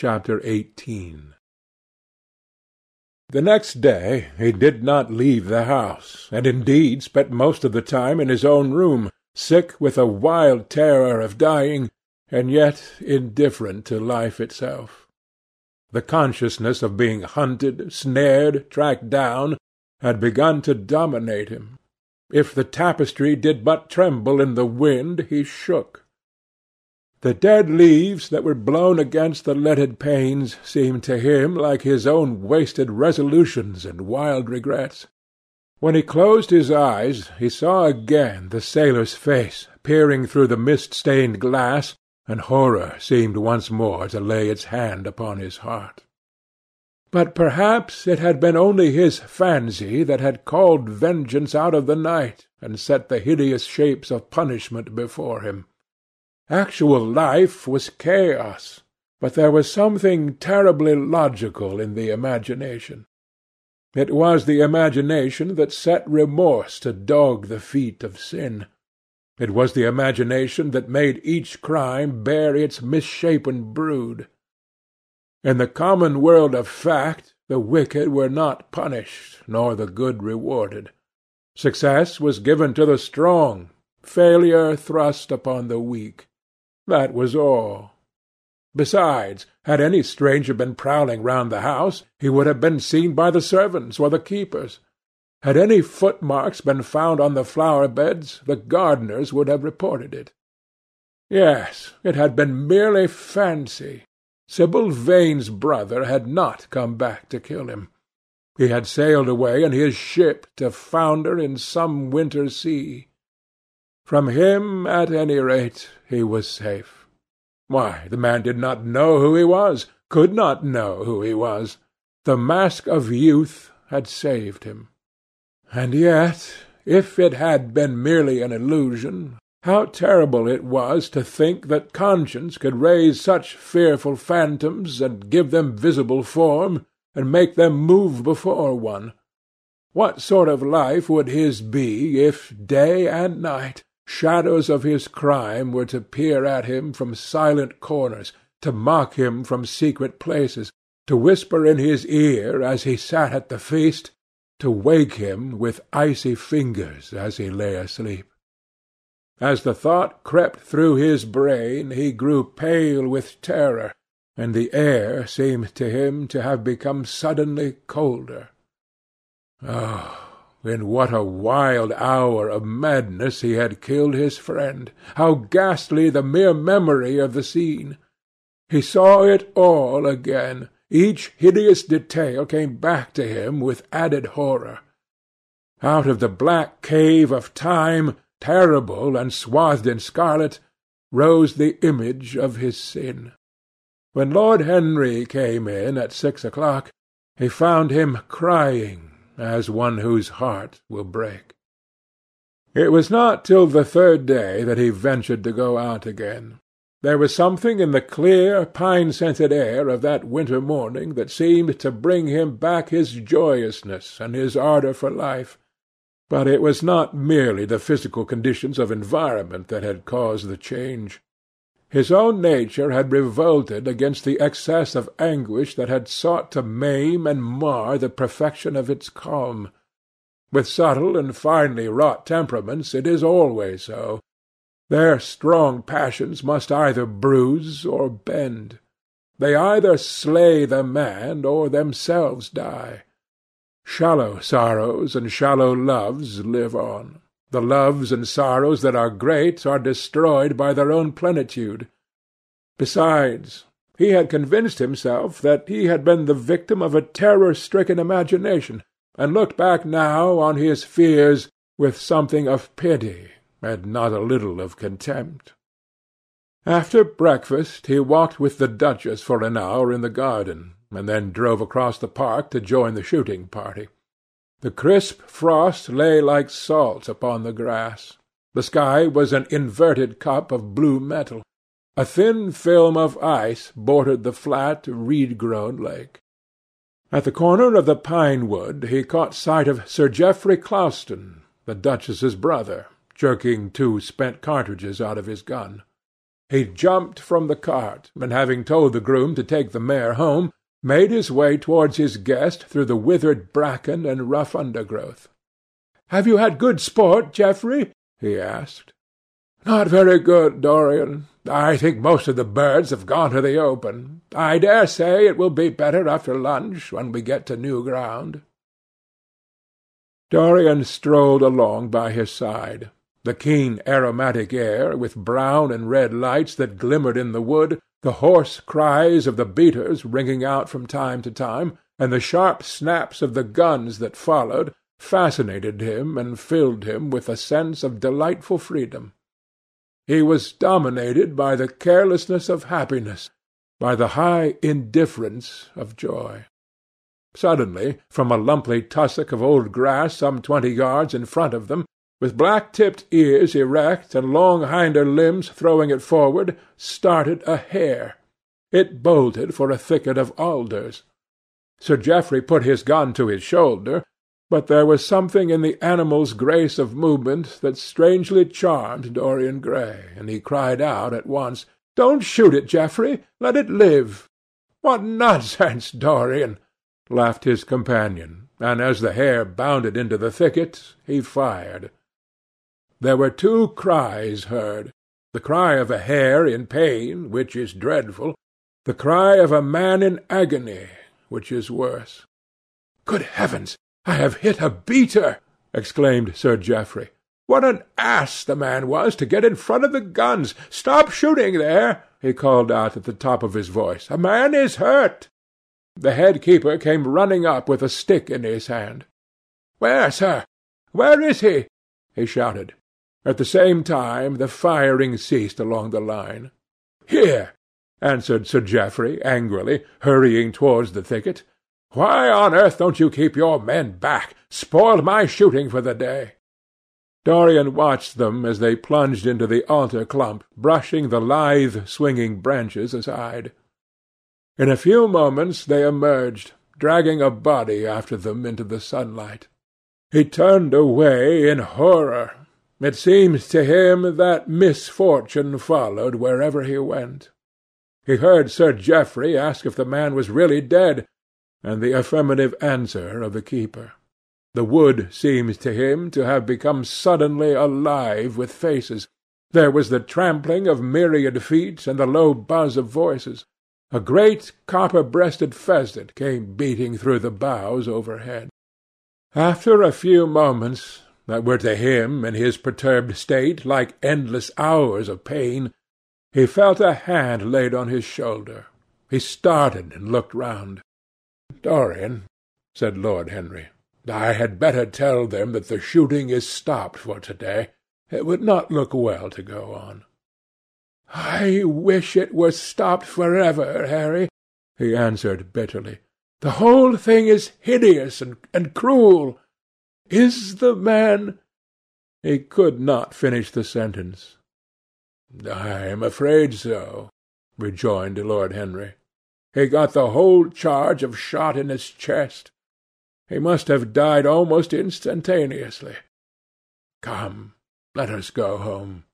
CHAPTER XVIII The next day he did not leave the house, and indeed spent most of the time in his own room, sick with a wild terror of dying, and yet indifferent to life itself. The consciousness of being hunted, snared, tracked down, had begun to dominate him. If the tapestry did but tremble in the wind, he shook. The dead leaves that were blown against the leaded panes seemed to him like his own wasted resolutions and wild regrets. When he closed his eyes he saw again the sailor's face peering through the mist-stained glass, and horror seemed once more to lay its hand upon his heart. But perhaps it had been only his fancy that had called vengeance out of the night and set the hideous shapes of punishment before him. Actual life was chaos, but there was something terribly logical in the imagination. It was the imagination that set remorse to dog the feet of sin. It was the imagination that made each crime bear its misshapen brood. In the common world of fact the wicked were not punished, nor the good rewarded. Success was given to the strong, failure thrust upon the weak. That was all. Besides, had any stranger been prowling round the house, he would have been seen by the servants or the keepers. Had any footmarks been found on the flower-beds, the gardeners would have reported it. Yes, it had been merely fancy. Sibyl Vane's brother had not come back to kill him. He had sailed away in his ship to founder in some winter sea. From him, at any rate, he was safe. Why, the man did not know who he was, could not know who he was. The mask of youth had saved him. And yet, if it had been merely an illusion, how terrible it was to think that conscience could raise such fearful phantoms and give them visible form, and make them move before one! What sort of life would his be if, day and night, Shadows of his crime were to peer at him from silent corners, to mock him from secret places, to whisper in his ear as he sat at the feast, to wake him with icy fingers as he lay asleep. As the thought crept through his brain he grew pale with terror, and the air seemed to him to have become suddenly colder. Oh! In what a wild hour of madness he had killed his friend! How ghastly the mere memory of the scene! He saw it all again. Each hideous detail came back to him with added horror. Out of the black cave of time, terrible and swathed in scarlet, rose the image of his sin. When Lord Henry came in at six o'clock, he found him crying as one whose heart will break. It was not till the third day that he ventured to go out again. There was something in the clear, pine-scented air of that winter morning that seemed to bring him back his joyousness and his ardour for life. But it was not merely the physical conditions of environment that had caused the change. His own nature had revolted against the excess of anguish that had sought to maim and mar the perfection of its calm. With subtle and finely wrought temperaments it is always so. Their strong passions must either bruise or bend. They either slay the man or themselves die. Shallow sorrows and shallow loves live on. The loves and sorrows that are great are destroyed by their own plenitude. Besides, he had convinced himself that he had been the victim of a terror-stricken imagination, and looked back now on his fears with something of pity and not a little of contempt. After breakfast he walked with the duchess for an hour in the garden, and then drove across the park to join the shooting party. The crisp frost lay like salt upon the grass. The sky was an inverted cup of blue metal. A thin film of ice bordered the flat, reed-grown lake. At the corner of the pine wood he caught sight of Sir Geoffrey Clouston, the duchess's brother, jerking two spent cartridges out of his gun. He jumped from the cart, and having told the groom to take the mare home, made his way towards his guest through the withered bracken and rough undergrowth. "Have you had good sport, Geoffrey?" he asked. "Not very good, Dorian. I think most of the birds have gone to the open. I dare say it will be better after lunch, when we get to new ground." Dorian strolled along by his side. The keen aromatic air, with brown and red lights that glimmered in the wood, the hoarse cries of the beaters ringing out from time to time, and the sharp snaps of the guns that followed, fascinated him and filled him with a sense of delightful freedom. He was dominated by the carelessness of happiness, by the high indifference of joy. Suddenly, from a lumpy tussock of old grass some twenty yards in front of them, with black-tipped ears erect and long hinder limbs throwing it forward, started a hare. It bolted for a thicket of alders. Sir Geoffrey put his gun to his shoulder, but there was something in the animal's grace of movement that strangely charmed Dorian Gray, and he cried out at once, "Don't shoot it, Geoffrey! Let it live!" "What nonsense, Dorian!" laughed his companion, and as the hare bounded into the thicket, he fired. There were two cries heard the cry of a hare in pain, which is dreadful, the cry of a man in agony, which is worse. "Good heavens! I have hit a beater!" exclaimed Sir Geoffrey. "What an ass the man was to get in front of the guns! Stop shooting there!" he called out at the top of his voice. "A man is hurt!" The head keeper came running up with a stick in his hand. "Where, sir? Where is he?" he shouted. At the same time the firing ceased along the line. "Here!" answered Sir Geoffrey angrily, hurrying towards the thicket. "Why on earth don't you keep your men back? Spoiled my shooting for the day." Dorian watched them as they plunged into the alder clump, brushing the lithe, swinging branches aside. In a few moments they emerged, dragging a body after them into the sunlight. He turned away in horror. It seemed to him that misfortune followed wherever he went. He heard Sir Geoffrey ask if the man was really dead, and the affirmative answer of the keeper. The wood seemed to him to have become suddenly alive with faces. There was the trampling of myriad feet and the low buzz of voices. A great copper-breasted pheasant came beating through the boughs overhead. After a few moments that were to him, in his perturbed state, like endless hours of pain, he felt a hand laid on his shoulder. He started and looked round. "Dorian," said Lord Henry, "I had better tell them that the shooting is stopped for to-day. It would not look well to go on." "I wish it were stopped for ever, Harry," he answered bitterly. "The whole thing is hideous and, and cruel. Is the man—" He could not finish the sentence. "I am afraid so," rejoined Lord Henry. "He got the whole charge of shot in his chest. He must have died almost instantaneously. Come, let us go home."